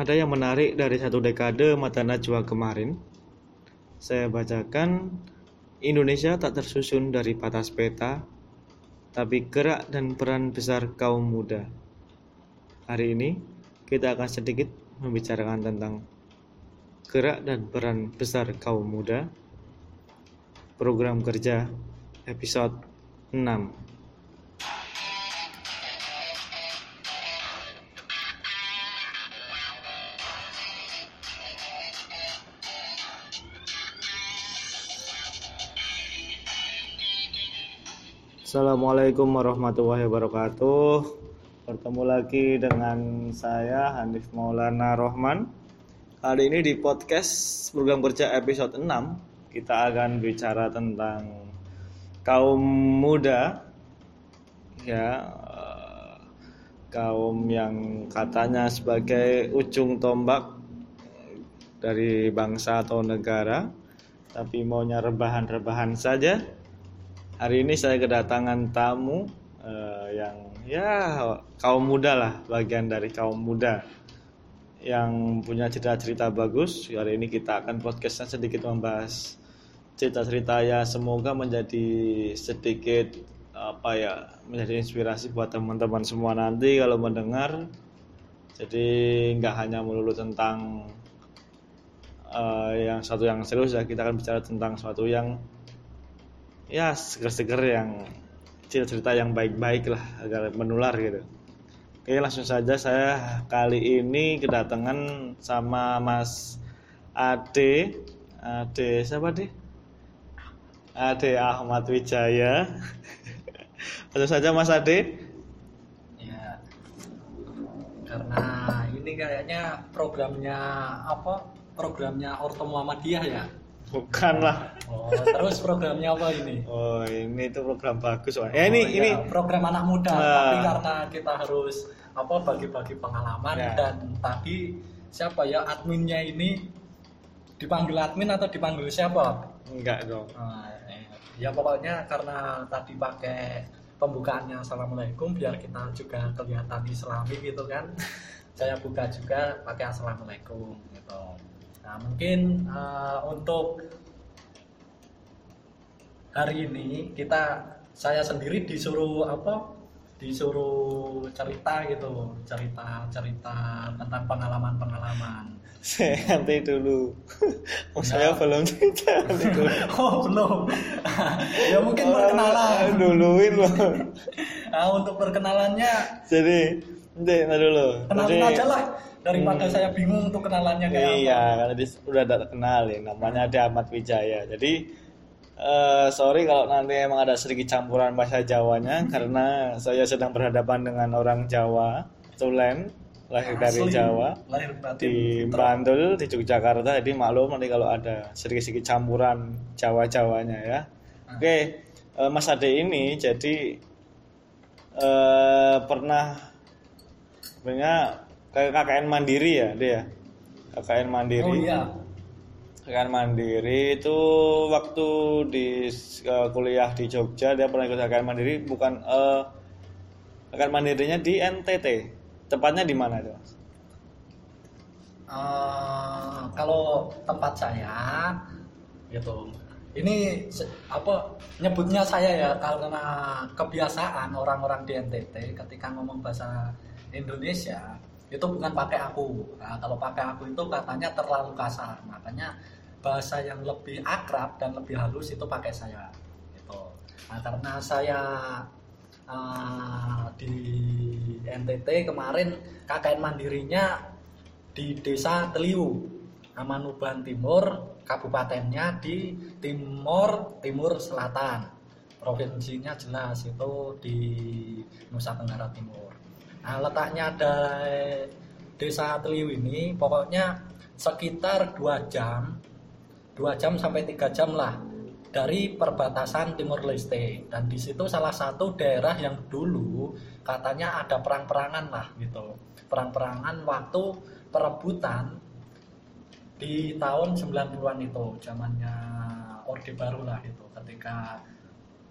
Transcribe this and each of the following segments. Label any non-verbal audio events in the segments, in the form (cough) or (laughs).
ada yang menarik dari satu dekade mata najwa kemarin. Saya bacakan, Indonesia tak tersusun dari patas peta, tapi gerak dan peran besar kaum muda. Hari ini kita akan sedikit membicarakan tentang gerak dan peran besar kaum muda. Program kerja episode 6. Assalamualaikum warahmatullahi wabarakatuh. Bertemu lagi dengan saya Hanif Maulana Rohman. Kali ini di podcast program kerja episode 6 kita akan bicara tentang kaum muda ya eh, kaum yang katanya sebagai ujung tombak dari bangsa atau negara tapi maunya rebahan-rebahan saja Hari ini saya kedatangan tamu uh, yang ya kaum muda lah, bagian dari kaum muda yang punya cerita-cerita bagus. Hari ini kita akan podcastnya sedikit membahas cerita-cerita ya semoga menjadi sedikit apa ya menjadi inspirasi buat teman-teman semua nanti kalau mendengar. Jadi nggak hanya melulu tentang uh, yang satu yang serius ya kita akan bicara tentang sesuatu yang ya seger-seger yang cerita-cerita yang baik-baik lah agar menular gitu. Oke langsung saja saya kali ini kedatangan sama Mas Ade Ade siapa deh? Ade Ahmad Wijaya. (laughs) Langsung saja Mas Ade. Ya. Karena ini kayaknya programnya apa? Programnya Orto Muhammadiyah ya. Bukan lah. Oh, terus programnya apa ini? Oh, ini itu program bagus, Wak. Ya ini Oh, ini program anak muda, Ah. tapi karena kita harus apa bagi-bagi pengalaman Ya. dan tadi siapa ya adminnya ini dipanggil admin atau dipanggil siapa? enggak dong. Nah, eh, ya pokoknya karena tadi pakai pembukaannya assalamualaikum biar kita juga kelihatan islami gitu kan (laughs) saya buka juga pakai assalamualaikum gitu nah mungkin eh, untuk hari ini kita saya sendiri disuruh apa disuruh cerita gitu cerita cerita tentang pengalaman pengalaman Saya nanti dulu. (laughs) Oh, saya Ya. belum cerita dulu. (laughs) oh belum ya mungkin Oh, perkenalan Duluin loh. Nah, untuk perkenalannya Jadi, nanti dulu. kenalin aja lah daripada saya bingung untuk kenalannya kayak Iya, apa. kan tadi udah ada kenal ya, namanya ada Ahmad Wijaya. Jadi eh, sorry kalau nanti emang ada sedikit campuran bahasa Jawanya karena saya sedang berhadapan dengan orang Jawa, Tulen, lahir dari Asli, Jawa Lahir batin. di Bantul, di Yogyakarta. Jadi maklum nanti kalau ada sedikit-sedikit campuran Jawa-Jawanya ya. Oke, eh, Mas Ade ini jadi eh, pernah sebenarnya kayak KKN Mandiri ya dia. KKN Mandiri. Oh iya. KKN Mandiri itu waktu di eh, kuliah di Jogja dia pernah ikut KKN Mandiri bukan eh KKN Mandirinya di NTT. Tepatnya di mana itu? Mas? Eh, kalau tempat saya gitu. Ini apa nyebutnya saya ya karena kebiasaan orang-orang di NTT ketika ngomong bahasa Indonesia itu bukan pakai aku. Nah, kalau pakai aku itu katanya terlalu kasar. Makanya bahasa yang lebih akrab dan lebih halus itu pakai saya. Gitu. Nah, karena saya eh, di NTT kemarin KKN mandirinya di Desa Teliu, Amanuban Timur, kabupatennya di Timur Timur Selatan. Provinsinya jelas itu di Nusa Tenggara Timur. Nah, letaknya dari Desa Teliu ini pokoknya sekitar dua jam, dua jam sampai tiga jam lah dari perbatasan Timur Leste. Dan di situ salah satu daerah yang dulu katanya ada perang-perangan lah gitu. Perang-perangan waktu perebutan di tahun 90-an itu zamannya Orde Baru lah itu ketika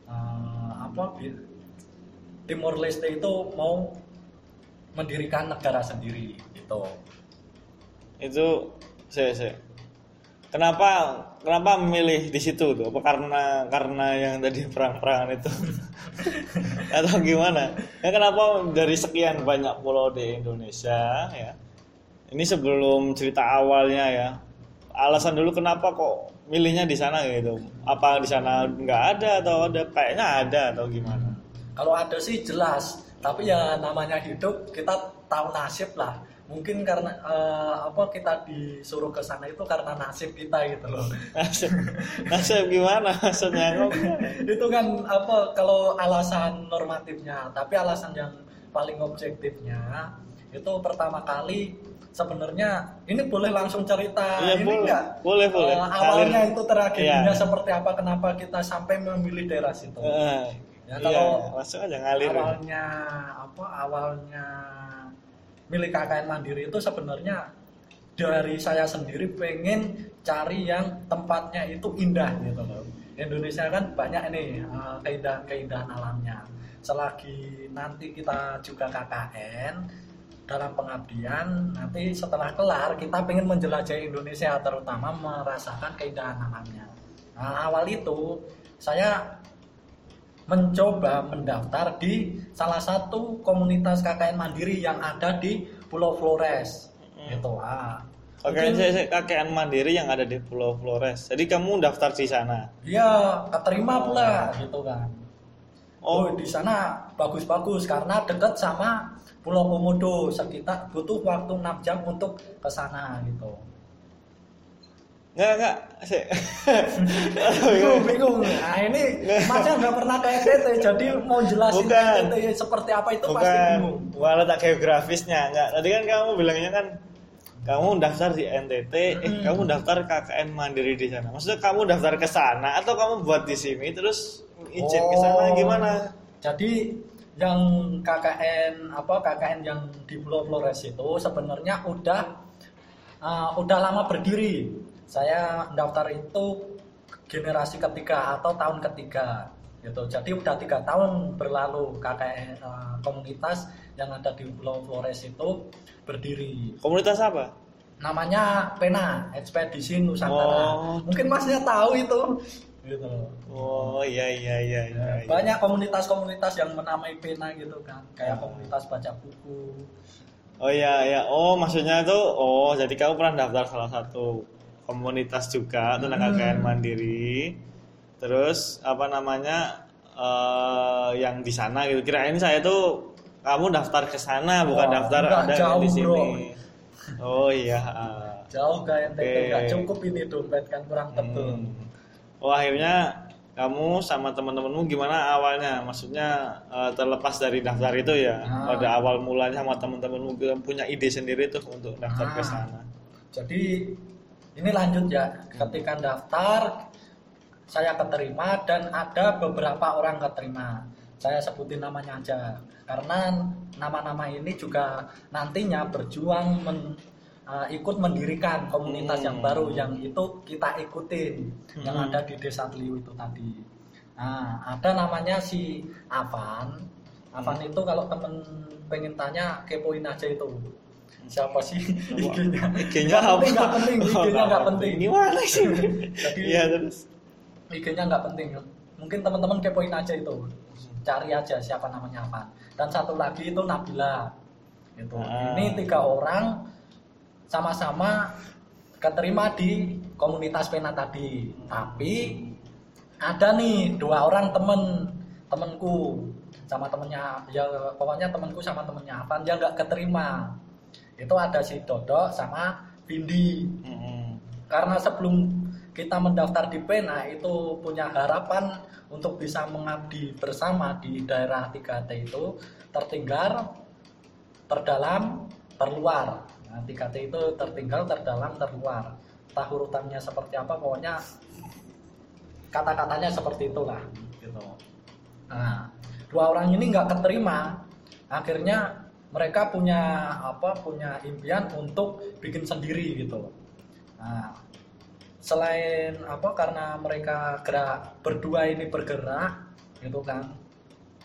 eh, apa Timur Leste itu mau mendirikan negara sendiri gitu. Itu saya saya kenapa kenapa memilih di situ tuh? Apa karena karena yang tadi perang-perangan itu? (laughs) Atau gimana? Ya kenapa dari sekian banyak pulau di Indonesia ya? Ini sebelum cerita awalnya ya. Alasan dulu kenapa kok milihnya di sana gitu? Apa di sana nggak ada atau ada? Kayaknya ada atau gimana? Kalau ada sih jelas, tapi ya namanya hidup kita tahu nasib lah. Mungkin karena eh, apa kita disuruh ke sana itu karena nasib kita gitu loh. (laughs) nasib nasib gimana maksudnya (laughs) itu kan apa kalau alasan normatifnya, tapi alasan yang paling objektifnya itu pertama kali sebenarnya ini boleh langsung cerita Iya, ini boleh. enggak? Boleh, boleh. Eh, awalnya Ngalir. itu tragedinya Iya. seperti apa kenapa kita sampai memilih daerah situ. Eh, Ya, iya, kalau langsung aja ngalir awalnya apa awalnya milik KKN Mandiri itu sebenarnya dari saya sendiri pengen cari yang tempatnya itu indah gitu loh. Indonesia kan banyak nih eh, keindahan-keindahan alamnya. Selagi nanti kita juga KKN dalam pengabdian, nanti setelah kelar kita pengen menjelajahi Indonesia terutama merasakan keindahan alamnya. Nah, awal itu saya mencoba mendaftar di salah satu komunitas KKN Mandiri yang ada di Pulau Flores. Gitu. Ah. Saya, saya KKN Mandiri yang ada di Pulau Flores. Jadi kamu daftar di sana. dia keterima pula gitu kan. Oh, Oh, di sana bagus-bagus karena dekat sama Pulau Komodo sekitar butuh waktu 6 jam untuk ke sana gitu. Enggak enggak. Saya- (laughs) Bingung, bingung. Nah, ini macam nggak pernah ke NTT, jadi mau jelasin Bukan. NTT seperti apa itu pasti Bukan. bingung. Bukan letak geografisnya, enggak. Tadi kan kamu bilangnya kan kamu daftar di NTT, eh Hmm. kamu daftar KKN Mandiri di sana. Maksudnya kamu daftar ke sana atau kamu buat di sini terus izin ke sana Oh. gimana? Jadi yang KKN apa KKN yang di Pulau Flores itu sebenarnya udah uh, udah lama berdiri. Saya daftar itu generasi ketiga atau tahun ketiga gitu. Jadi udah tiga tahun berlalu KKN uh, komunitas yang ada di Pulau Flores itu berdiri. Komunitas apa? Namanya Pena Ekspedisi Nusantara. Oh. Mungkin masnya tahu itu. Gitu. Oh iya iya iya iya. iya. banyak komunitas-komunitas yang menamai pena gitu kan kayak Ah. komunitas baca buku Oh iya iya. Oh maksudnya tuh oh jadi kamu pernah daftar salah satu komunitas juga tentang Hmm. KKN Mandiri. Terus apa namanya eh yang di sana gitu. Kirain saya tuh kamu daftar ke sana bukan Wah, daftar enggak, ada jauh, di sini. bro. Oh iya. ah. jauh NTT Oke. nggak cukup ini dompet kan kurang tebel Hmm. Oh akhirnya kamu sama teman-temanmu gimana awalnya? Maksudnya eh, terlepas dari daftar itu ya, Ah. pada awal mulanya sama teman-temanmu punya ide sendiri tuh untuk daftar ke Ah. sana. jadi ini lanjut ya. Ketika daftar saya keterima dan ada beberapa orang keterima. Saya sebutin namanya aja. Karena nama-nama ini juga nantinya berjuang men- uh, ikut mendirikan komunitas yang Hmm. baru yang itu kita ikutin yang Hmm. ada di desa Tliu itu tadi. Nah ada namanya si Avan. Avan itu kalau temen pengen tanya kepoin aja itu siapa sih? IG-nya IG-nya Nggak apa? penting, nggak penting (laughs) IG-nya nggak penting. Gimana sih? Jadi- Iya terus. IG-nya nggak penting. Mungkin teman-teman kepoin aja itu. Cari aja siapa namanya apa. Dan satu lagi itu Nabila. Gitu. Ah. ini tiga orang sama-sama keterima di komunitas pena tadi. Tapi ada nih dua orang temen temenku sama temennya. Ya pokoknya temenku sama temennya. Apa dia nggak keterima itu ada si Dodo sama Vindi Mm-mm. karena sebelum kita mendaftar di Pena itu punya harapan untuk bisa mengabdi bersama di daerah 3T itu tertinggal, terdalam, terluar. Nah, 3T itu tertinggal, terdalam, terluar. Entah urutannya seperti apa, pokoknya kata-katanya seperti itulah. Gitu. Nah, dua orang ini nggak keterima, akhirnya mereka punya apa? Punya impian untuk bikin sendiri gitu. Nah, selain apa karena mereka gerak berdua ini bergerak gitu kan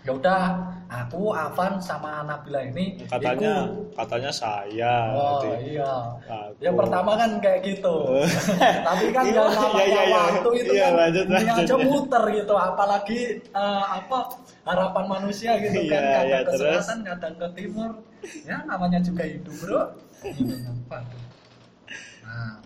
ya udah aku Avan sama Nabila ini Katanya ikut. katanya saya. oh berarti. iya Aku. yang pertama kan kayak gitu (laughs) tapi kan Iya, yang namanya iya, iya. waktu itu Iya, kan lanjut, ini lanjut. aja muter gitu apalagi eh, apa harapan manusia gitu kan Iya, kadang iya, ke selatan kadang ke timur ya namanya juga hidup bro nah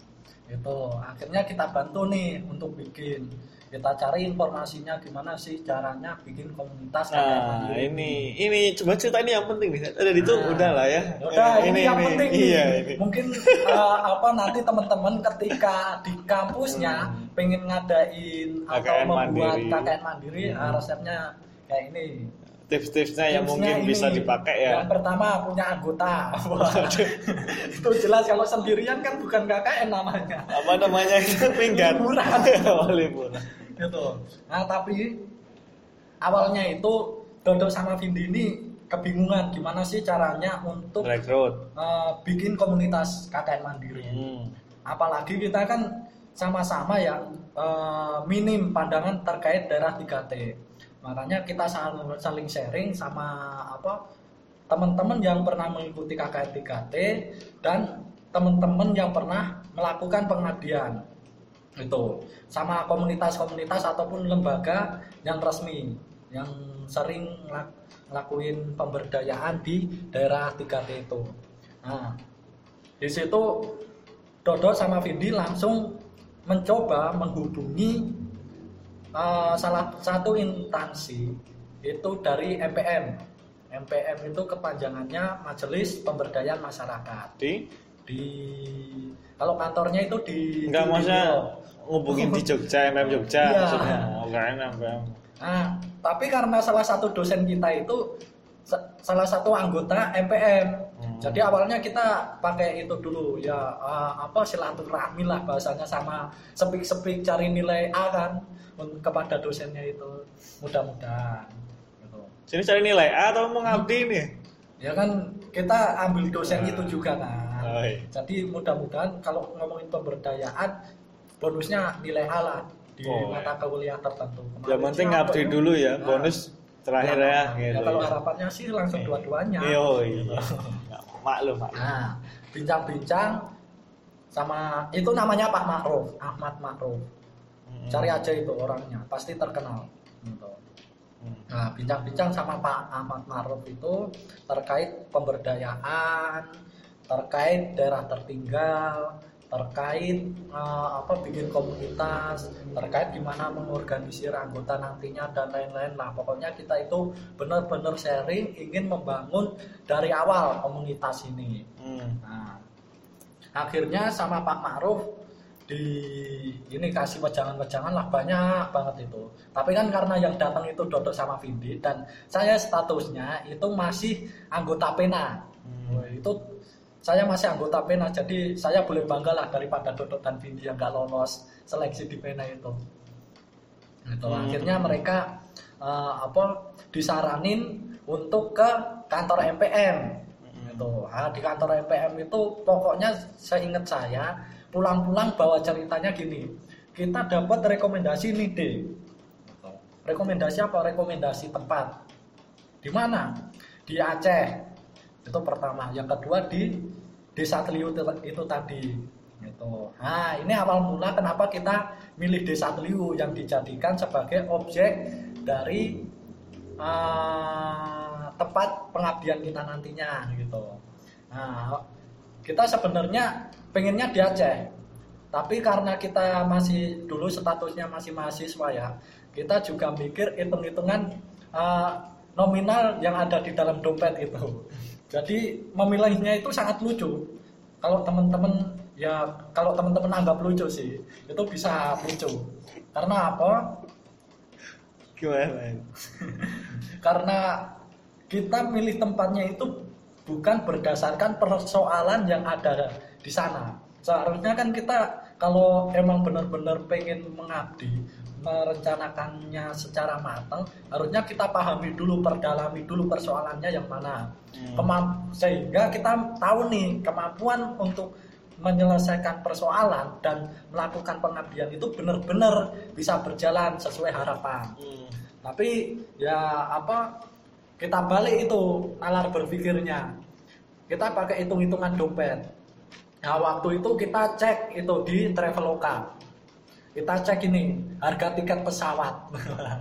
itu akhirnya kita bantu nih untuk bikin kita cari informasinya gimana sih caranya bikin komunitas Nah, mandiri. ini ini coba cerita ini yang penting nih. Ada itu Nah, udah lah ya. Udah, Eh, ini, yang penting nih. Iya, ini. Mungkin eh, apa nanti teman-teman ketika di kampusnya Hmm. pengen ngadain atau KKN membuat mandiri. KKN mandiri, Hmm. ah, resepnya kayak ini. Tips-tipsnya yang mungkin ini. bisa dipakai ya. Yang pertama punya anggota. (laughs) Itu jelas kalau sendirian kan bukan KKN namanya. Apa namanya itu (laughs) minggat. Liburan. (laughs) oh, liburan. Gitu. Nah, tapi awalnya itu Dodo sama Vindi ini kebingungan gimana sih caranya untuk Rekrut. eh, bikin komunitas KKN mandiri. Hmm. Apalagi kita kan sama-sama yang eh, minim pandangan terkait daerah 3T. Makanya kita saling, saling sharing sama apa teman-teman yang pernah mengikuti KKN 3T dan teman-teman yang pernah melakukan pengabdian itu sama komunitas-komunitas ataupun lembaga yang resmi yang sering ngelakuin pemberdayaan di daerah 3T itu. Nah, di situ Dodo sama Vindi langsung mencoba menghubungi eh, salah satu instansi itu dari MPM. MPM itu kepanjangannya Majelis Pemberdayaan Masyarakat. Di Di kalau kantornya itu di enggak di- maksudnya ngubungin di Jogja, MM Jogja Iya. maksudnya. Oh, MM. Nah, tapi karena salah satu dosen kita itu sa- salah satu anggota MPM. Hmm. Jadi awalnya kita pakai itu dulu ya eh, apa silaturahmi lah bahasanya sama sepik-sepik cari nilai A kan kepada dosennya itu. Mudah-mudahan gitu. Sini cari nilai A atau mau ngabdi nih? Ya kan kita ambil dosen Nah. itu juga kan. Iya. Jadi mudah-mudahan kalau ngomongin pemberdayaan bonusnya nilai A lah di Oh, mata iya. kuliah tertentu. Yang penting ngabdi ya? dulu ya, Nah. bonus terakhir ya. Ya, gitu. kalau harapannya sih langsung dua-duanya. Iya, iya. Maklum, maklum. Nah, bincang-bincang sama itu namanya Pak Makruf, Ahmad Makruf. Hmm. Cari aja itu orangnya, pasti terkenal. Gitu. Hmm. Nah, bincang-bincang sama Pak Ahmad Makruf itu terkait pemberdayaan, terkait daerah tertinggal, terkait eh, apa bikin komunitas, terkait gimana mengorganisir anggota nantinya dan lain-lain. Nah, pokoknya kita itu benar-benar sharing ingin membangun dari awal komunitas ini. Hmm. Nah, akhirnya sama Pak Ma'ruf di ini kasih wejangan-wejangan lah banyak banget itu. Tapi kan karena yang datang itu Dodok sama Vindi dan saya statusnya itu masih anggota pena. Hmm. Itu saya masih anggota pena jadi saya boleh bangga lah daripada Dodok dan Vindi yang gak lolos seleksi di pena itu. Gitu. Hmm. Akhirnya mereka eh, apa disaranin untuk ke kantor MPM gitu. Ah, di kantor MPM itu pokoknya seingat saya pulang-pulang bawa ceritanya gini. Kita dapat rekomendasi nih deh. Gitu. Rekomendasi apa? Rekomendasi tempat. Di mana? Di Aceh. Itu pertama. Yang kedua di Desa Teliu itu, tadi. Gitu. Nah, ini awal mula kenapa kita milih Desa Teliu yang dijadikan sebagai objek dari eh, tempat pengabdian kita nantinya gitu. Nah, kita sebenarnya pengennya di Aceh. Tapi karena kita masih dulu statusnya masih mahasiswa ya, kita juga mikir hitung-hitungan eh, nominal yang ada di dalam dompet itu. Jadi memilihnya itu sangat lucu. Kalau teman-teman ya kalau teman-teman anggap lucu sih, itu bisa lucu. Karena apa? Gimana? (laughs) karena kita milih tempatnya itu bukan berdasarkan persoalan yang ada di sana. Seharusnya kan kita kalau emang benar-benar pengen mengabdi, merencanakannya secara matang, harusnya kita pahami dulu, perdalami dulu persoalannya yang mana. Hmm. Kemamp- sehingga kita tahu nih kemampuan untuk menyelesaikan persoalan dan melakukan pengabdian itu benar-benar bisa berjalan sesuai harapan. Hmm. tapi ya apa kita balik itu nalar berpikirnya kita pakai hitung-hitungan dompet nah waktu itu kita cek itu di Traveloka kita cek ini harga tiket pesawat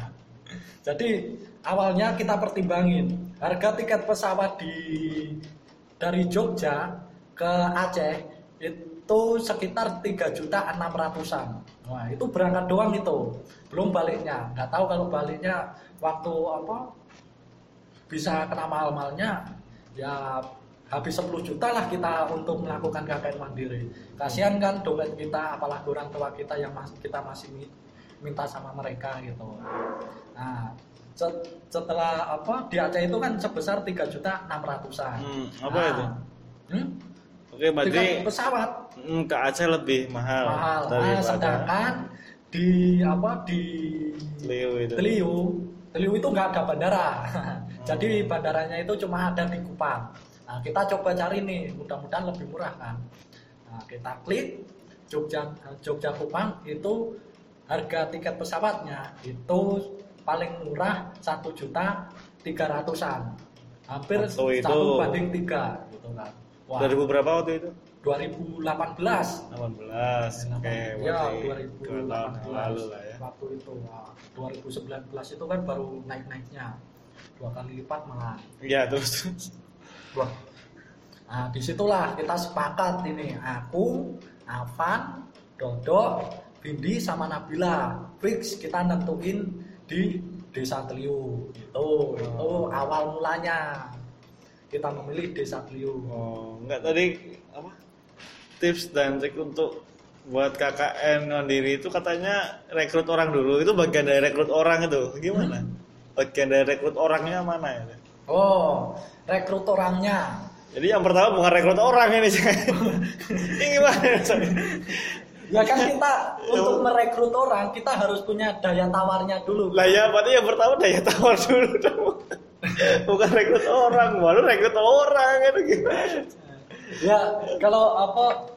(laughs) jadi awalnya kita pertimbangin harga tiket pesawat di dari Jogja ke Aceh itu sekitar 3 juta 600-an. Wah, itu berangkat doang itu. Belum baliknya. Nggak tahu kalau baliknya waktu apa bisa kena mahal-mahalnya ya habis 10 juta lah kita untuk melakukan KKN mandiri. Kasihan kan dompet kita apalagi orang tua kita yang mas, kita masih minta sama mereka gitu. Nah, setelah apa di Aceh itu kan sebesar 3 juta 600-an. Hmm, apa nah, itu? Hmm? Oke, berarti pesawat hmm, ke Aceh lebih mahal. mahal. Nah, sedangkan di apa di Leo itu. Teliu, Teliu itu nggak ada bandara. (laughs) Jadi bandaranya itu cuma ada di Kupang. Nah, kita coba cari nih, mudah-mudahan lebih murah kan. Nah, kita klik Jogja Jogja Kupang itu harga tiket pesawatnya itu paling murah satu juta tiga ratusan hampir Waktu itu- satu banding tiga gitu kan Wah, 2000 berapa waktu itu? 2018 18. Oke, ya berarti dua tahun yang 2018 lalu lah ya. waktu itu Wah, 2019 itu kan baru naik naiknya dua kali lipat malah Iya, terus. Wah. Nah, di situlah kita sepakat ini aku, Avan, Dodo, Bindi sama Nabila fix kita nentuin di Desa Teliu itu itu awal mulanya kita memilih Desa Teliu Oh, enggak tadi apa? Tips dan trik untuk buat KKN mandiri itu katanya rekrut orang dulu. Itu bagian dari rekrut orang itu. Gimana? Bagian dari rekrut orangnya mana ya? oh rekrut orangnya Jadi yang pertama bukan rekrut orang ini. (laughs) ini gimana? ya kan kita untuk merekrut orang kita harus punya daya tawarnya dulu Lah ya, berarti yang pertama daya tawar dulu dong. Bukan rekrut orang, baru rekrut orang itu gimana? ya kalau apa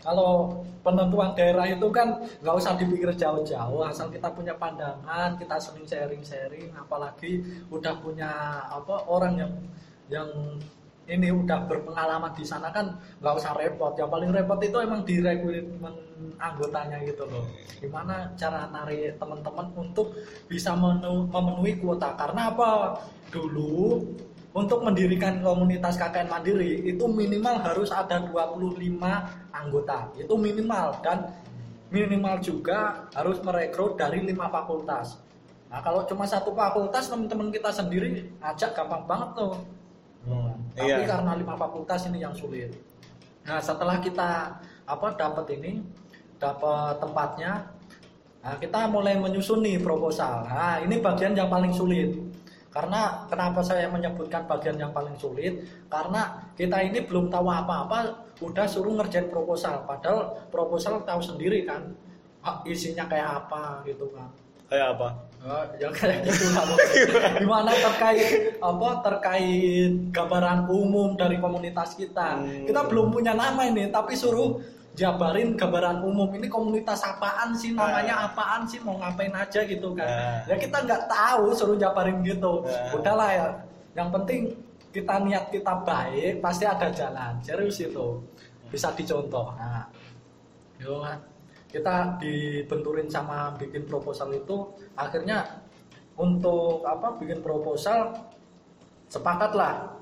kalau penentuan daerah itu kan nggak usah dipikir jauh-jauh asal kita punya pandangan kita sering sharing-sharing apalagi udah punya apa orang yang yang ini udah berpengalaman di sana kan nggak usah repot yang paling repot itu emang di rekrutmen anggotanya gitu loh gimana cara narik teman-teman untuk bisa menu- memenuhi kuota karena apa dulu untuk mendirikan komunitas KKN Mandiri itu minimal harus ada 25 anggota. Itu minimal dan minimal juga harus merekrut dari lima fakultas. Nah, kalau cuma satu fakultas teman-teman kita sendiri ajak gampang banget tuh. Tapi iya. karena lima fakultas ini yang sulit. Nah, setelah kita apa dapat ini, dapat tempatnya, nah, kita mulai menyusun nih proposal. Nah, ini bagian yang paling sulit. Karena kenapa saya menyebutkan bagian yang paling sulit? Karena kita ini belum tahu apa-apa, udah suruh ngerjain proposal. Padahal proposal tahu sendiri kan, ah, isinya kayak apa gitu kan. Kayak apa? Oh, ya kayak gitu lah. Gimana terkait apa terkait gambaran umum dari komunitas kita. Hmm. Kita belum punya nama ini, tapi suruh jabarin gambaran umum. Ini komunitas apaan sih? Namanya apaan sih? Mau ngapain aja gitu kan. Nah. ya kita nggak tahu suruh jabarin gitu. Nah. udahlah ya. Yang penting kita niat kita baik pasti ada jalan. Serius itu. Bisa dicontoh. Nah. Yo kita dibenturin sama bikin proposal itu akhirnya untuk apa bikin proposal sepakatlah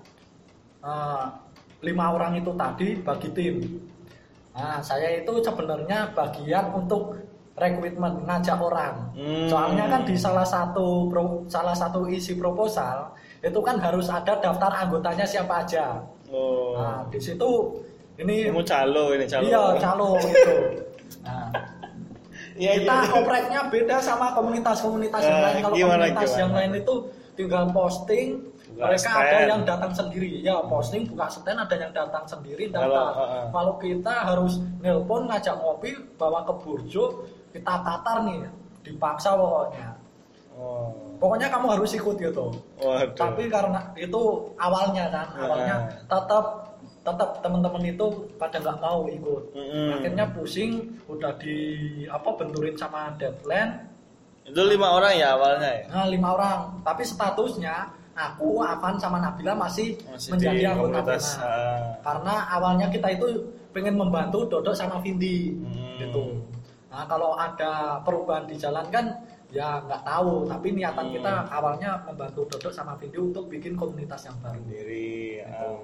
eh, lima orang itu tadi bagi tim nah saya itu sebenarnya bagian untuk rekrutmen ngajak orang Hmm. soalnya kan di salah satu pro- salah satu isi proposal itu kan harus ada daftar anggotanya siapa aja Oh. nah di situ ini Kamu calo ini calo. Iya, calo gitu. (laughs) Nah, Iya, kita iya. opreknya beda sama komunitas-komunitas yang lain. Kalau gimana, komunitas gimana? yang lain itu tinggal posting, Buka mereka stand. ada yang datang sendiri. Ya, posting buka stand ada yang datang sendiri Kalau, datang. uh. Kalau kita harus nelpon ngajak ngopi, bawa ke burjo, kita tatar nih, dipaksa pokoknya. Oh. Pokoknya kamu harus ikut gitu. Waduh. Tapi karena itu awalnya kan, awalnya Ah. tetap tetap teman-teman itu pada nggak mau ikut. Mm-mm. Akhirnya pusing, udah di apa benturin sama deadline. Itu lima orang ya awalnya ya. Nah, lima orang. Tapi statusnya aku, Avan sama Nabila masih, Masih menjadi di anggota komunitas. Ah. Karena awalnya kita itu pengen membantu Dodok sama Vindi Hmm. gitu. Nah, kalau ada perubahan di jalan kan ya nggak tahu, tapi niatan Hmm. kita awalnya membantu Dodok sama Vindi untuk bikin komunitas yang baru. Sendiri. Gitu. ah.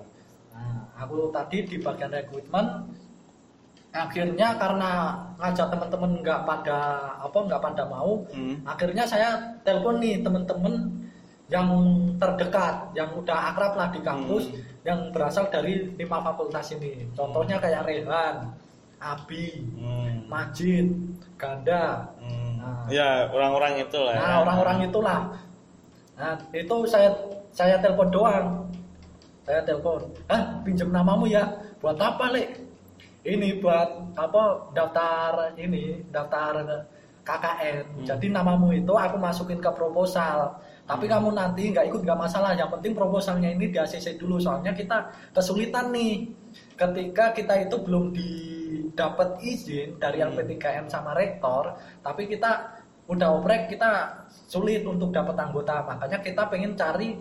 Nah, aku tadi di bagian rekrutmen akhirnya karena ngajak teman-teman nggak pada apa nggak pada mau Hmm. akhirnya saya telepon nih teman-teman yang terdekat yang udah akrab lah di kampus Hmm. yang berasal dari lima fakultas ini contohnya kayak Rehan, Abi, Hmm. Majid, Ganda Hmm. Nah. Ya orang-orang itu lah. ya. Nah, orang-orang itulah. Nah, itu saya saya telepon doang. Saya telepon, "Ah, pinjam namamu ya. Buat apa, Lek?" Ini buat apa? Daftar ini, daftar KKN. Hmm. Jadi namamu itu aku masukin ke proposal. Tapi Hmm. kamu nanti nggak ikut nggak masalah. Yang penting proposalnya ini di ACC dulu. Soalnya kita kesulitan nih. Ketika kita itu belum didapat izin dari Hmm. LP3M sama rektor, tapi kita udah oprek kita sulit untuk dapat anggota. Makanya kita pengen cari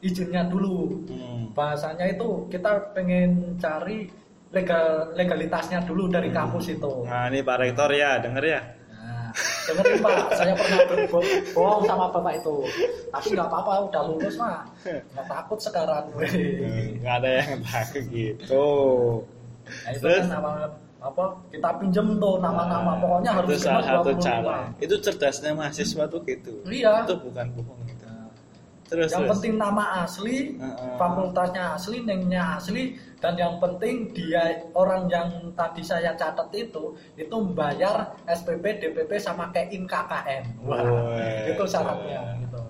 izinnya dulu. Hmm. Bahasanya itu kita pengen cari legal legalitasnya dulu dari Hmm. kampus itu. Nah ini Pak Rektor ya, denger ya. Nah, dengerin Pak, saya pernah berbo- bohong sama Bapak itu. Tapi nggak apa-apa, udah lulus mah. Nggak takut sekarang. Hmm, Nggak ada yang takut gitu. Nah, itu Terus? kan nama apa kita pinjem tuh nama-nama Nah, pokoknya harus itu salah satu 25. cara. Itu cerdasnya mahasiswa tuh gitu. Iya. Itu bukan bohong Terus yang terus. penting nama asli, Heeh. fakultasnya asli, nengnya asli, dan yang penting dia orang yang tadi saya catat itu itu membayar SPP, DPP sama kein KKN. Wah, Weh, itu syaratnya gitu.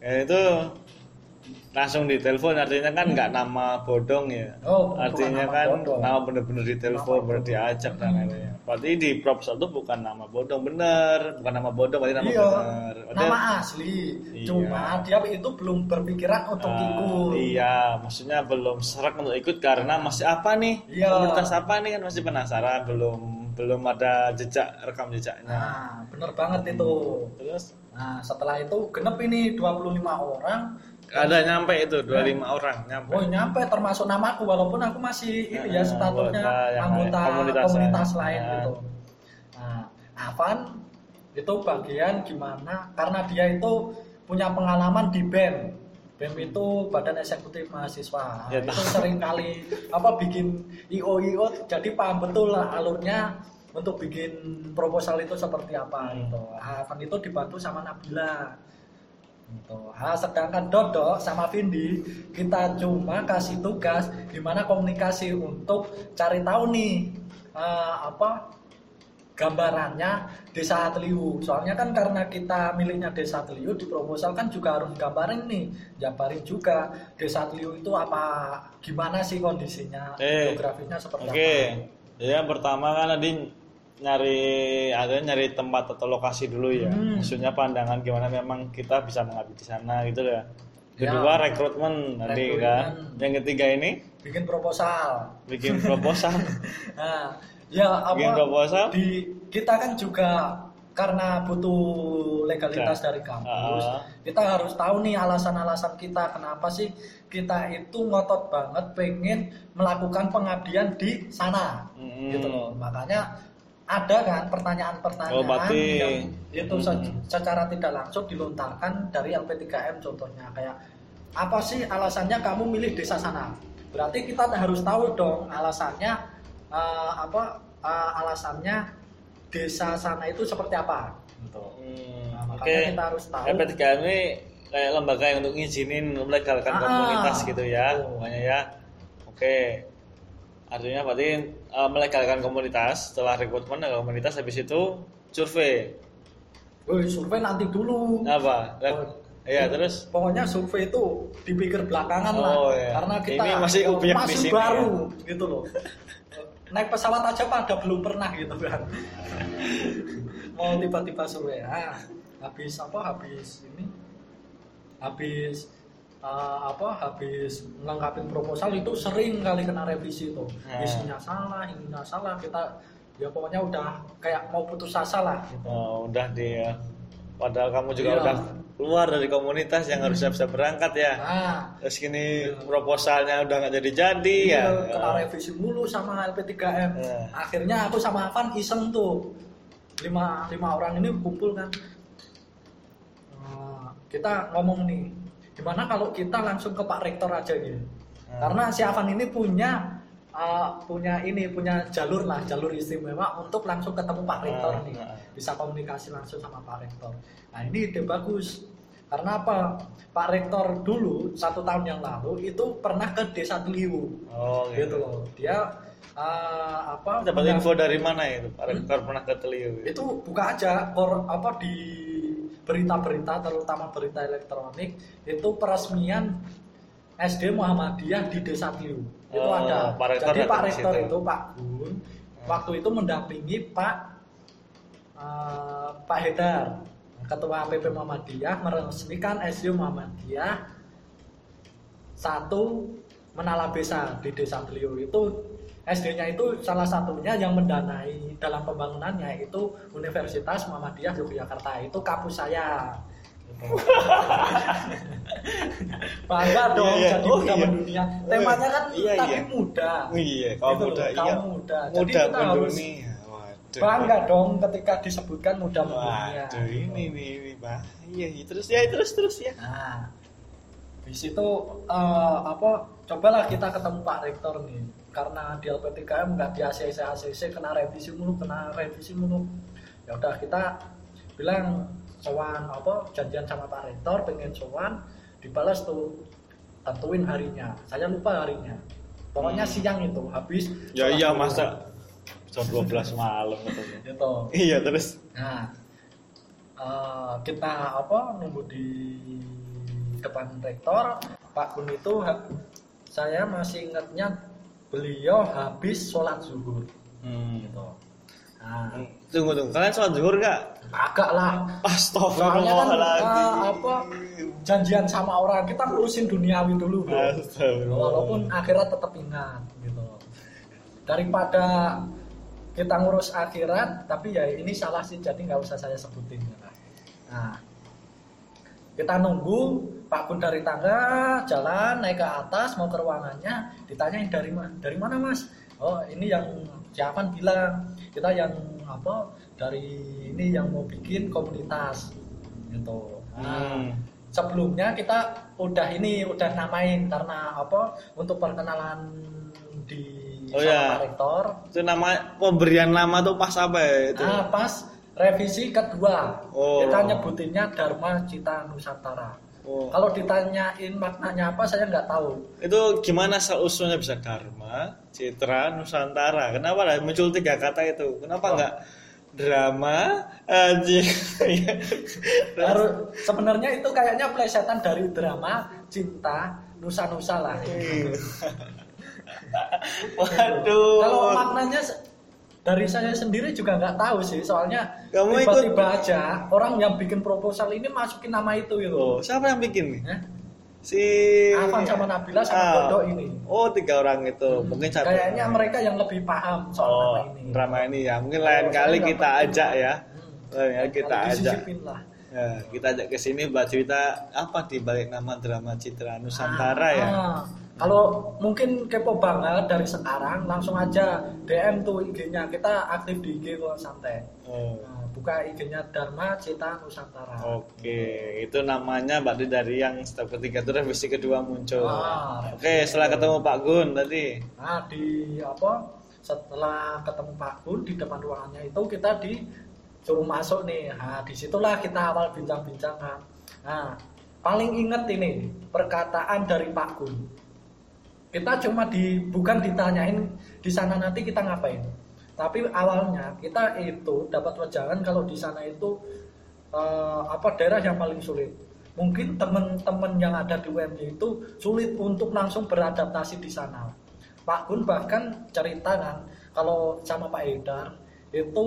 Ya itu langsung ditelepon artinya kan nggak nama bodong ya. Oh, artinya nama kan bodong. nama bener-bener ditelepon, bodong. diajak dan Hmm. lain-lain. Berarti di proposal itu bukan nama bodong bener, bukan nama bodong berarti nama Iya, bener. Berarti- nama asli. Iya. Cuma dia itu belum berpikiran untuk Ah, ikut. Iya, maksudnya belum serak untuk ikut karena masih apa nih? Iya. Komunitas apa nih kan masih penasaran, belum belum ada jejak rekam jejaknya. Nah, bener banget itu. Terus Nah, setelah itu genep ini 25 orang. Ada nyampe itu 25 orang nyampe. Oh nyampe termasuk namaku walaupun aku masih ini ya Nah, statusnya anggota komunitas, komunitas lain lain. gitu. Nah, Avan itu bagian gimana karena dia itu punya pengalaman di BEM. BEM itu Badan Eksekutif Mahasiswa. Ya, itu sering kali apa bikin IO IO jadi paham betul lah alurnya untuk bikin proposal itu seperti apa Hmm. gitu. Avan itu dibantu sama Nabila. Gitu. Ah, sedangkan Dodo sama Vindi kita cuma kasih tugas gimana komunikasi untuk cari tahu nih eh, apa gambarannya desa Atliu. Soalnya kan karena kita miliknya desa Atliu di proposal kan juga harus gambarin nih, jabarin juga desa Atliu itu apa gimana sih kondisinya, Eh, geografisnya seperti Oke, apa. ya yang pertama kan tadi nyari ada nyari tempat atau lokasi dulu ya. Hmm. Maksudnya pandangan gimana memang kita bisa mengabdi di sana gitu ya. Ya. Kedua rekrutmen tadi Rekrutmen. kan. Yang ketiga ini Bikin proposal. bikin proposal. (laughs) Nah, ya apa Bikin proposal. di kita kan juga karena butuh legalitas Ya. dari kampus, Ah. kita harus tahu nih alasan-alasan kita kenapa sih kita itu ngotot banget pengen melakukan pengabdian di sana, Mm-mm. gitu loh. Makanya ada kan pertanyaan-pertanyaan Oh, berarti- yang itu Mm-mm. secara tidak langsung dilontarkan dari LP3M contohnya kayak apa sih alasannya kamu milih desa sana? Berarti kita harus tahu dong alasannya eh, apa eh, alasannya desa sana itu seperti apa. Gitu. Hmm, Nah, Oke. makanya kita harus tahu. LP3 ini kayak lembaga yang untuk ngizinin melegalkan Ah, komunitas gitu ya. betul. Pokoknya ya. Oke. Artinya berarti eh, melegalkan komunitas setelah rekrutmen ke komunitas habis itu survei. Woi, survei nanti dulu. Apa? Oh, Iya, terus Pokoknya survei itu dipikir belakangan lah, Oh, iya. karena kita Ini masih di masih baru gitu loh. Naik pesawat aja pada belum pernah gitu kan. Mau tiba-tiba survei, ah, habis apa? Habis ini, habis eh, apa? Habis melengkapi proposal itu sering kali kena revisi itu. Nah. Isinya salah, ininya salah, kita ya pokoknya udah kayak mau putus asa lah. Gitu. oh, udah di Padahal kamu juga Iya. udah keluar dari komunitas yang harus siap-siap berangkat ya. nah Terus gini proposalnya udah nggak jadi-jadi ya. Iya, kena revisi mulu sama LP3M. Iya. Akhirnya aku sama Avan iseng tuh. Lima, lima orang ini kumpul kan. Eh, kita ngomong nih, gimana kalau kita langsung ke Pak Rektor aja gitu. Hmm. Karena si Avan ini punya eh, punya ini punya jalur lah jalur istimewa untuk langsung ketemu Pak Rektor Hmm, nih hmm. bisa komunikasi langsung sama Pak Rektor nah ini ide bagus karena apa Pak Rektor dulu satu tahun yang lalu itu pernah ke Desa Teliu Oh gitu gitu. loh dia eh, apa Dapat info dari mana itu? Pak Rektor pernah ke Teliu. itu buka aja kor, apa di berita-berita terutama berita elektronik itu peresmian SD Muhammadiyah di Desa Tliu itu Oh, ada. Pak jadi Pak Rektor itu Pak Gun waktu itu mendampingi Pak eh, Pak Hedar Ketua PP Muhammadiyah meresmikan SD Muhammadiyah satu Menala Besa di Desa Tliu itu SD-nya itu salah satunya yang mendanai dalam pembangunannya itu Universitas Muhammadiyah Yogyakarta itu kampus saya (laughs) bangga dong Iya, iya. jadi Oh, muda iya. mendunia temanya kan Iya, tapi iya. muda Iya, kaum Gitu muda, kaum iya. muda. Jadi Muda kita harus mendunia. Waduh. bangga dong ketika disebutkan muda mendunia Waduh, ini nih, ini bahaya. Terus ya, terus terus ya. Nah, di situ eh, apa? Cobalah kita ketemu Pak Rektor nih, karena di LP3M nggak di ACC ACC kena revisi mulu, kena revisi mulu. Ya udah kita bilang sowan apa janjian sama Pak Rektor pengen sowan dibalas tuh tentuin harinya saya lupa harinya pokoknya Hmm. siang itu habis Ya iya zuhur. masa jam 12 malam ketemu. gitu Iya, terus Nah, eh, kita apa nunggu di depan rektor Pak Gun itu saya masih ingatnya beliau habis sholat zuhur hmm. gitu. Nah, Tunggu tunggu, kalian sholat zuhur nggak? agak lah. Soalnya kan eh, apa janjian sama orang kita ngurusin duniawi dulu bro. Astagfirullah. Walaupun akhirat tetap ingat gitu. Daripada kita ngurus akhirat, tapi ya ini salah sih jadi nggak usah saya sebutin. Nah, kita nunggu Pak Gun dari tangga jalan naik ke atas mau ke ruangannya ditanyain dari mana dari mana mas oh ini yang siapa bilang kita yang apa dari ini yang mau bikin komunitas gitu nah, Hmm. sebelumnya kita udah ini udah namain karena apa untuk perkenalan di Oh, ya. Pak Rektor Itu nama pemberian nama tuh pas apa ya itu? nah pas revisi kedua Oh. kita nyebutinnya Dharma Cita Nusantara Oh. kalau ditanyain maknanya apa saya nggak tahu Itu gimana asal usulnya bisa Dharma, Citra, Nusantara? Kenapa lah muncul tiga kata itu? Kenapa Oh. nggak drama aja? (laughs) Baru sebenarnya itu kayaknya plesetan dari drama cinta nusa-nusa lah. (laughs) Waduh. Kalau maknanya dari saya sendiri juga nggak tahu sih, soalnya Kamu tiba-tiba aja orang yang bikin proposal ini masukin nama itu gitu. Oh, siapa yang bikin nih? Hah? Si Afan sama Nabila sama Ah. Dodo ini. Oh, tiga orang itu. Mungkin satu. Kayaknya mereka yang lebih paham soal Oh, nama ini. drama ini ya. Mungkin lain Kalau kali kita ajak ya. Hmm. Lain kali kita ajak. lah. Ya, kita ajak ke sini buat cerita apa di balik nama drama Citra Nusantara ya. Ah, Kalau mungkin kepo banget dari sekarang langsung aja DM tuh IG-nya. Kita aktif di IG kok santai. Oh. Nah, buka IG-nya Dharma Cita Nusantara. Oke, itu namanya berarti dari yang step ketiga itu revisi kedua muncul. Ah, Oke, setelah ketemu Pak Gun tadi. Nah, di apa? Setelah ketemu Pak Gun di depan ruangannya itu kita disuruh masuk nih. Nah, di situlah kita awal bincang-bincang kan. Nah, paling inget ini perkataan dari Pak Gun. Kita cuma di bukan ditanyain di sana nanti kita ngapain. Tapi awalnya kita itu dapat wejangan kalau di sana itu eh, apa daerah yang paling sulit. Mungkin teman-teman yang ada di UMY itu sulit untuk langsung beradaptasi di sana. Pak Gun bahkan cerita kan kalau sama Pak Edar itu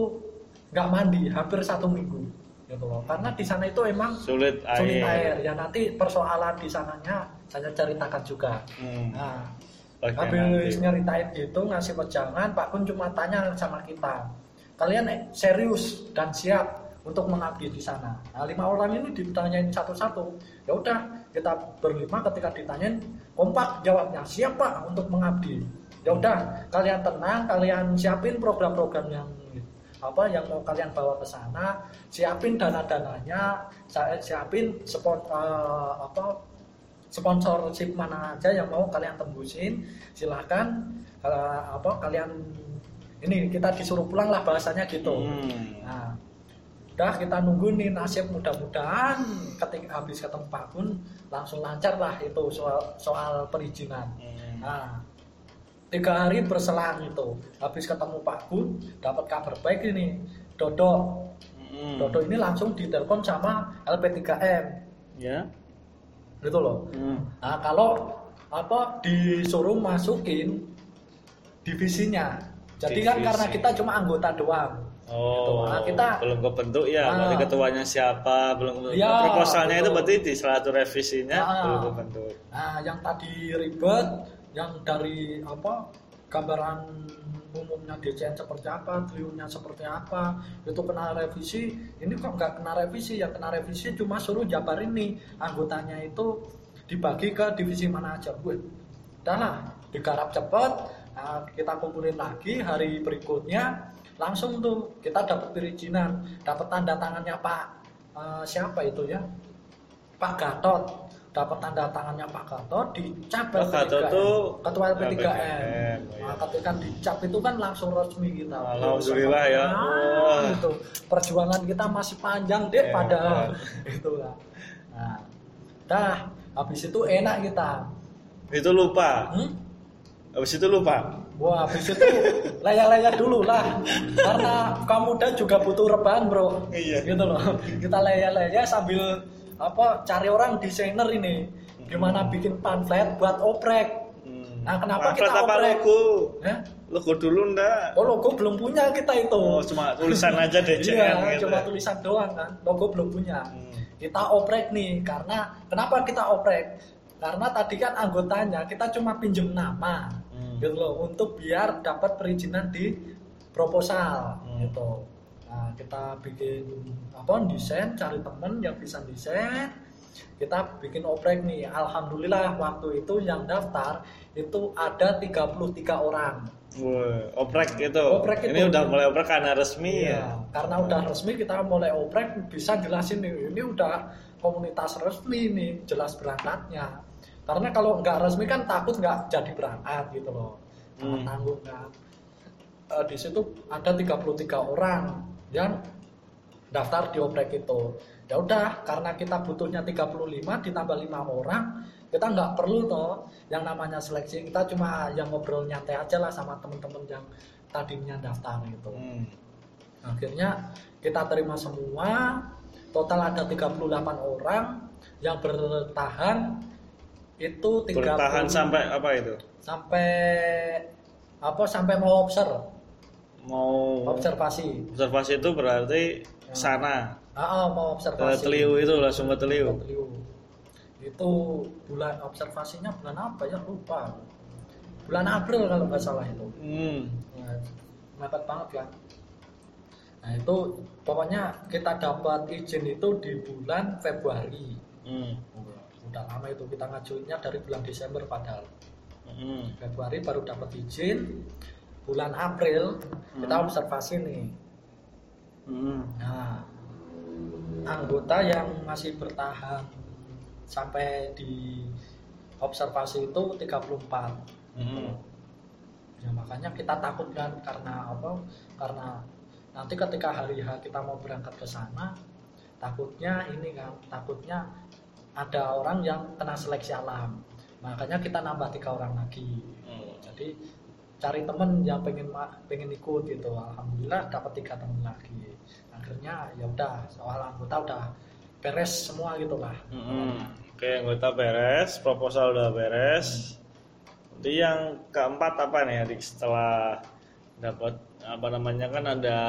nggak mandi hampir satu minggu gitu loh. Karena di sana itu emang Sulit air. sulit air. Ya nanti persoalan di sananya saya ceritakan juga. Hmm. Nah, bagian habis nyeritain gitu ngasih wejangan Pak Kun cuma tanya sama kita kalian eh, serius dan siap untuk mengabdi di sana. Nah, lima orang ini ditanyain satu-satu. Ya udah, kita berlima ketika ditanyain kompak jawabnya siapa untuk mengabdi. Ya udah, kalian tenang, kalian siapin program-program yang apa yang mau kalian bawa ke sana, siapin dana-dananya, siapin spon, uh, apa sponsorship mana aja yang mau kalian tembusin, silahkan kalau apa kalian ini kita disuruh pulang lah bahasanya gitu. Hmm. Nah, udah kita nunggu nih nasib mudah-mudahan ketika habis ketemu Pak Gun langsung lancar lah itu soal soal perizinan. Hmm. Nah, tiga hari berselang itu habis ketemu Pak Gun dapat kabar baik ini Dodo Hmm. Dodo ini langsung ditelepon sama LP3M Ya. Gitu loh. Hmm. Nah kalau apa disuruh masukin divisinya. Jadi kan Divisi. karena kita cuma anggota doang. Oh, Nah, kita- belum kebentuk ya. Ah. Berarti ketuanya siapa? Belum Ya, proposalnya itu betul. berarti di salah satu revisinya Ah. belum kebentuk. Nah, yang tadi ribet, yang dari apa gambaran umumnya DCN seperti apa, triunnya seperti apa, itu kena revisi. Ini kok nggak kena revisi? Yang kena revisi cuma suruh jabarin nih anggotanya itu dibagi ke divisi mana aja. Gue, udah lah, digarap cepet. Nah, kita kumpulin lagi hari berikutnya langsung tuh kita dapat perizinan, dapat tanda tangannya Pak eh, siapa itu ya? Pak Gatot dapat tanda tangannya Pak Gatot dicap Pak Gatot LP3M. tuh ketua LP3M LP3M, nah, ketika dicap itu kan langsung resmi kita Alhamdulillah ya. Nah, itu perjuangan kita masih panjang deh padahal (laughs) itu lah nah dah habis itu enak kita Itu lupa. hmm? Habis itu lupa. Wah, habis itu layak-layak dulu lah. Karena kamu muda juga butuh rebahan, Bro. Iya. Gitu loh. Kita layak-layak sambil apa cari orang desainer ini. Gimana bikin pamflet buat oprek. Hmm. Nah, kenapa Pamflet kita apa oprek? logo? Hah? Logo dulu ndak? Oh, logo belum punya kita itu. Oh, cuma tulisan aja DCN (laughs) Iya, gitu. cuma tulisan doang kan. Logo belum punya. Hmm. Kita oprek nih karena kenapa kita oprek? Karena tadi kan anggotanya kita cuma pinjem nama Hmm. gitu loh untuk biar dapat perizinan di proposal Hmm. gitu. Nah, kita bikin apa desain, cari temen yang bisa desain. Kita bikin oprek nih. Alhamdulillah waktu itu yang daftar itu ada 33 orang. Wah, oprek itu. Oprek Ini itu. udah mulai oprek karena resmi ya. Iya, karena udah resmi kita mulai oprek bisa jelasin nih ini udah komunitas resmi nih jelas berangkatnya. Karena kalau nggak resmi kan takut nggak jadi berangkat gitu loh. Hmm. Tanggung kan. Eh, di situ ada 33 orang yang daftar di oprek itu. Ya udah, karena kita butuhnya 35 ditambah lima orang, kita nggak perlu toh yang namanya seleksi. Kita cuma yang ngobrol nyantai aja lah sama temen-temen yang tadinya daftar gitu Hmm. akhirnya kita terima semua total ada 38 orang yang bertahan itu 30 Bertahan sampai apa itu? sampai apa sampai mau observe Mau observasi. observasi itu berarti Ya. sana. Ah, ah, mau ke observasi Teliu itu langsung ke Teliu. Itu bulan observasinya bulan apa ya? Lupa. Bulan April kalau nggak salah itu. Hmm. Nah, mepet banget kan nah itu pokoknya kita dapat izin itu di bulan Februari. Hmm. udah lama itu kita ngajuinnya dari bulan Desember padahal. Hmm. Februari baru dapat izin bulan April kita Hmm. observasi nih Hmm. nah anggota yang masih bertahan sampai di observasi itu 34 Hmm. ya makanya kita takut kan karena apa karena nanti ketika hari H kita mau berangkat ke sana takutnya ini kan takutnya ada orang yang kena seleksi alam makanya kita nambah tiga orang lagi Hmm. jadi cari temen yang pengen pengen ikut gitu. Alhamdulillah dapat tiga temen lagi. Akhirnya ya udah soal anggota udah beres semua gitu lah Hmm. Oke, anggota beres, proposal udah beres. Jadi yang keempat apa nih adik? Setelah dapat apa namanya kan ada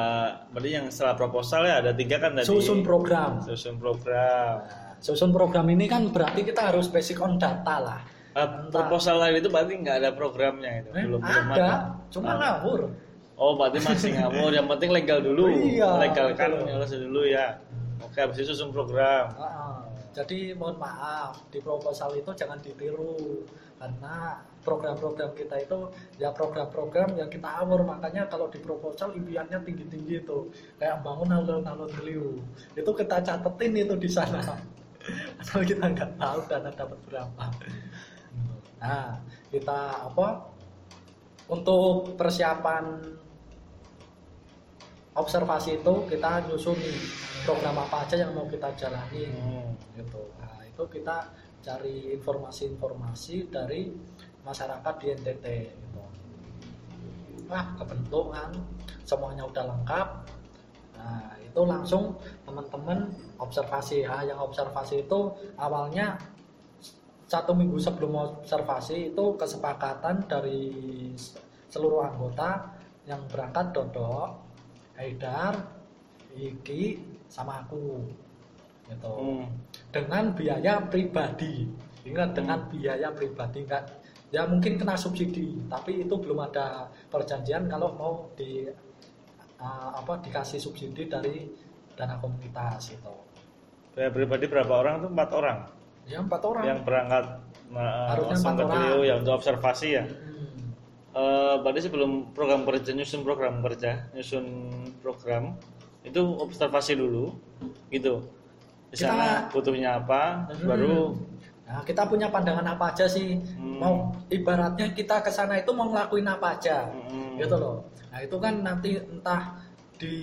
berarti yang setelah proposal ya ada tiga kan tadi? Susun program. Susun program. Nah, susun program ini kan berarti kita harus basic on data lah Ah, proposal lain itu berarti nggak ada programnya itu Eh, belum belum ada, cuma Ah. ngawur. Oh, berarti masih ngawur. Yang penting legal dulu. Iya, Legalkan betul. nyelesai dulu ya. Oke, habis itu susun program. Ah, jadi mohon maaf di proposal itu jangan ditiru karena program-program kita itu ya program-program yang kita awur makanya kalau di proposal impiannya tinggi-tinggi itu kayak bangun alun-alun helium itu kita catetin itu di sana (laughs) asal kita nggak tahu dana dapat berapa nah kita apa untuk persiapan observasi itu kita nyusun program apa aja yang mau kita jalani. Hmm. gitu. Nah itu kita cari informasi-informasi dari masyarakat di NTT gitu. Nah kebentuk kan semuanya udah lengkap. Nah itu langsung teman-teman observasi. Ya yang observasi itu awalnya satu minggu sebelum observasi itu kesepakatan dari seluruh anggota yang berangkat Dodok, Haidar, Iki, sama aku gitu. Hmm. dengan biaya pribadi. Ingat dengan biaya pribadi enggak. Ya mungkin kena subsidi tapi itu belum ada perjanjian kalau mau di uh, apa dikasih subsidi dari dana komunitas itu Saya pribadi berapa orang tuh empat orang ya empat orang yang berangkat nah, Harusnya langsung ke beliau ya untuk observasi ya. Hmm. Eh, berarti sebelum program kerja nyusun program kerja nyusun program itu observasi dulu gitu di Kita- sana butuhnya apa Hmm. baru Nah, kita punya pandangan apa aja sih? Hmm. Mau ibaratnya kita ke sana itu mau ngelakuin apa aja. Hmm. Gitu loh. Nah, itu kan nanti entah di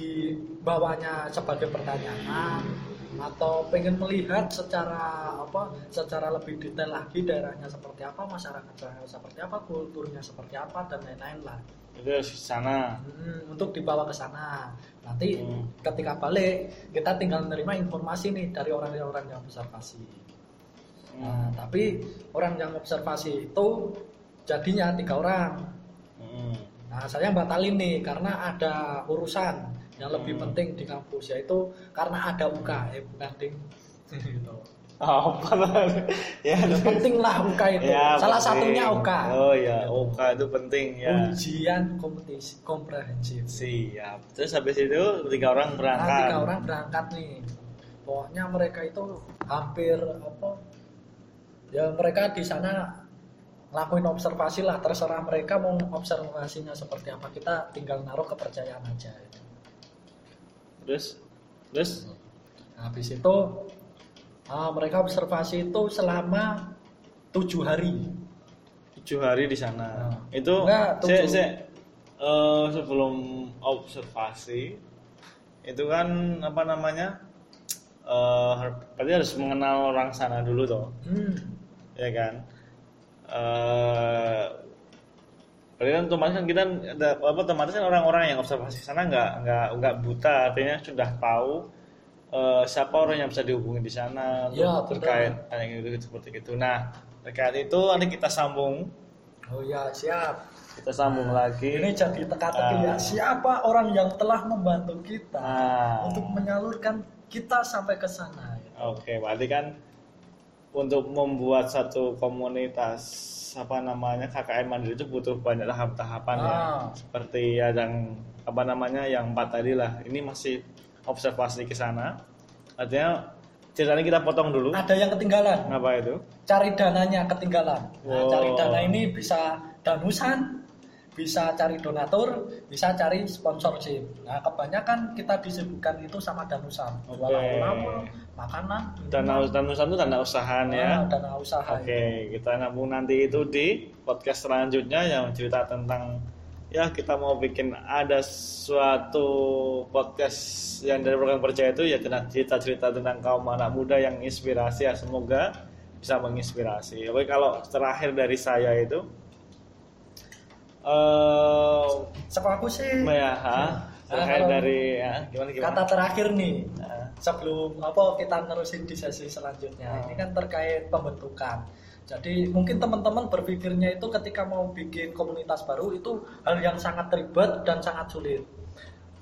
bawahnya sebagai pertanyaan atau pengen melihat secara apa secara lebih detail lagi daerahnya seperti apa masyarakatnya seperti apa kulturnya seperti apa dan lain-lain lah itu ke sana Hmm, untuk dibawa ke sana nanti Hmm. ketika balik kita tinggal menerima informasi nih dari orang-orang yang observasi Hmm. Nah, tapi orang yang observasi itu jadinya tiga orang. Hmm. Nah, saya batalin nih karena ada urusan yang lebih Hmm. penting di kampus yaitu karena ada UKM penting. Gitu. Oh, apa ya penting lah UK itu. Ya, Salah penting. satunya UK. oh ya UK itu penting ya Ujian kompetisi komprehensif. siap terus habis itu tiga orang Nah, berangkat tiga orang berangkat nih. Pokoknya mereka itu hampir apa? Ya mereka di sana ngelakuin observasi lah, terserah mereka mau observasinya seperti apa. Kita tinggal naruh kepercayaan aja. Terus terus Nah, habis itu ah, mereka observasi itu selama tujuh hari. tujuh hari di sana Nah. itu Enggak, saya saya eh, sebelum observasi itu kan apa namanya eh berarti harus mengenal orang sana dulu toh Hmm. ya kan eh kan otomatis kan kita ada apa otomatis kan orang-orang yang observasi sana nggak nggak nggak buta artinya sudah tahu eh, siapa orang yang bisa dihubungi di sana Ya, terkait hal yang gitu seperti itu nah terkait itu nanti kita sambung Oh ya siap. kita sambung lagi Ini jadi teka-teki ya. Ah. Siapa orang yang telah membantu kita Nah. untuk menyalurkan kita sampai ke sana? Oke, berarti kan untuk membuat satu komunitas apa namanya KKN Mandiri itu butuh banyak tahap-tahapan ya. Ah. Seperti ya yang apa namanya yang empat tadi lah. Ini masih observasi ke sana. Artinya ceritanya kita potong dulu. Ada yang ketinggalan. Apa itu? cari dananya ketinggalan. Nah, Wow. cari dana ini bisa danusan, bisa cari donatur, bisa cari sponsorship. Nah, kebanyakan kita disebutkan itu sama danusan. Jualan ulama, makanan, Dana danusan itu dana usahaan ya. Ah, dana usaha. Oke, kita nabung nanti itu di podcast selanjutnya yang cerita tentang ya kita mau bikin ada suatu podcast yang dari program percaya itu ya tentang cerita-cerita tentang kaum anak muda yang inspirasi ya semoga bisa menginspirasi. Oke, kalau terakhir dari saya itu eh Sekolah aku sih? Ya, ha? terakhir kalau- dari ya, gimana gimana? kata terakhir nih Nah, sebelum apa kita nerusin di sesi selanjutnya. Ah. ini kan terkait pembentukan. Jadi mungkin teman-teman berpikirnya itu ketika mau bikin komunitas baru itu hal yang sangat ribet dan sangat sulit.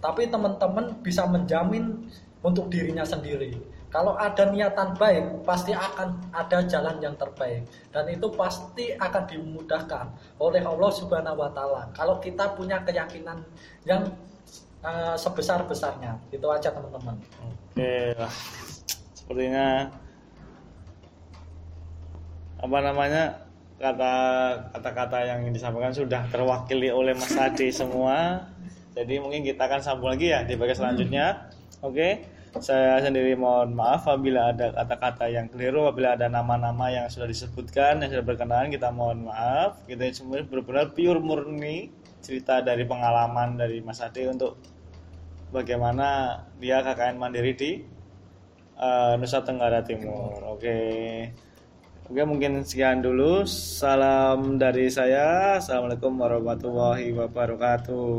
Tapi teman-teman bisa menjamin untuk dirinya sendiri kalau ada niatan baik pasti akan ada jalan yang terbaik. Dan itu pasti akan dimudahkan oleh Allah Subhanahu wa taala. Kalau kita punya keyakinan yang uh, sebesar-besarnya. Itu aja teman-teman. Oke lah. Sepertinya apa namanya kata kata-kata yang disampaikan sudah terwakili oleh Mas Adi semua. Jadi mungkin kita akan sambung lagi ya di bagian selanjutnya. Oke saya sendiri mohon maaf apabila ada kata-kata yang keliru, apabila ada nama-nama yang sudah disebutkan, yang sudah berkenalan, kita mohon maaf. Kita semua benar-benar pure murni cerita dari pengalaman dari Mas Ade untuk bagaimana dia KKN mandiri di uh, Nusa Tenggara Timur. Oke. Oke, mungkin sekian dulu. Salam dari saya. Assalamualaikum warahmatullahi wabarakatuh.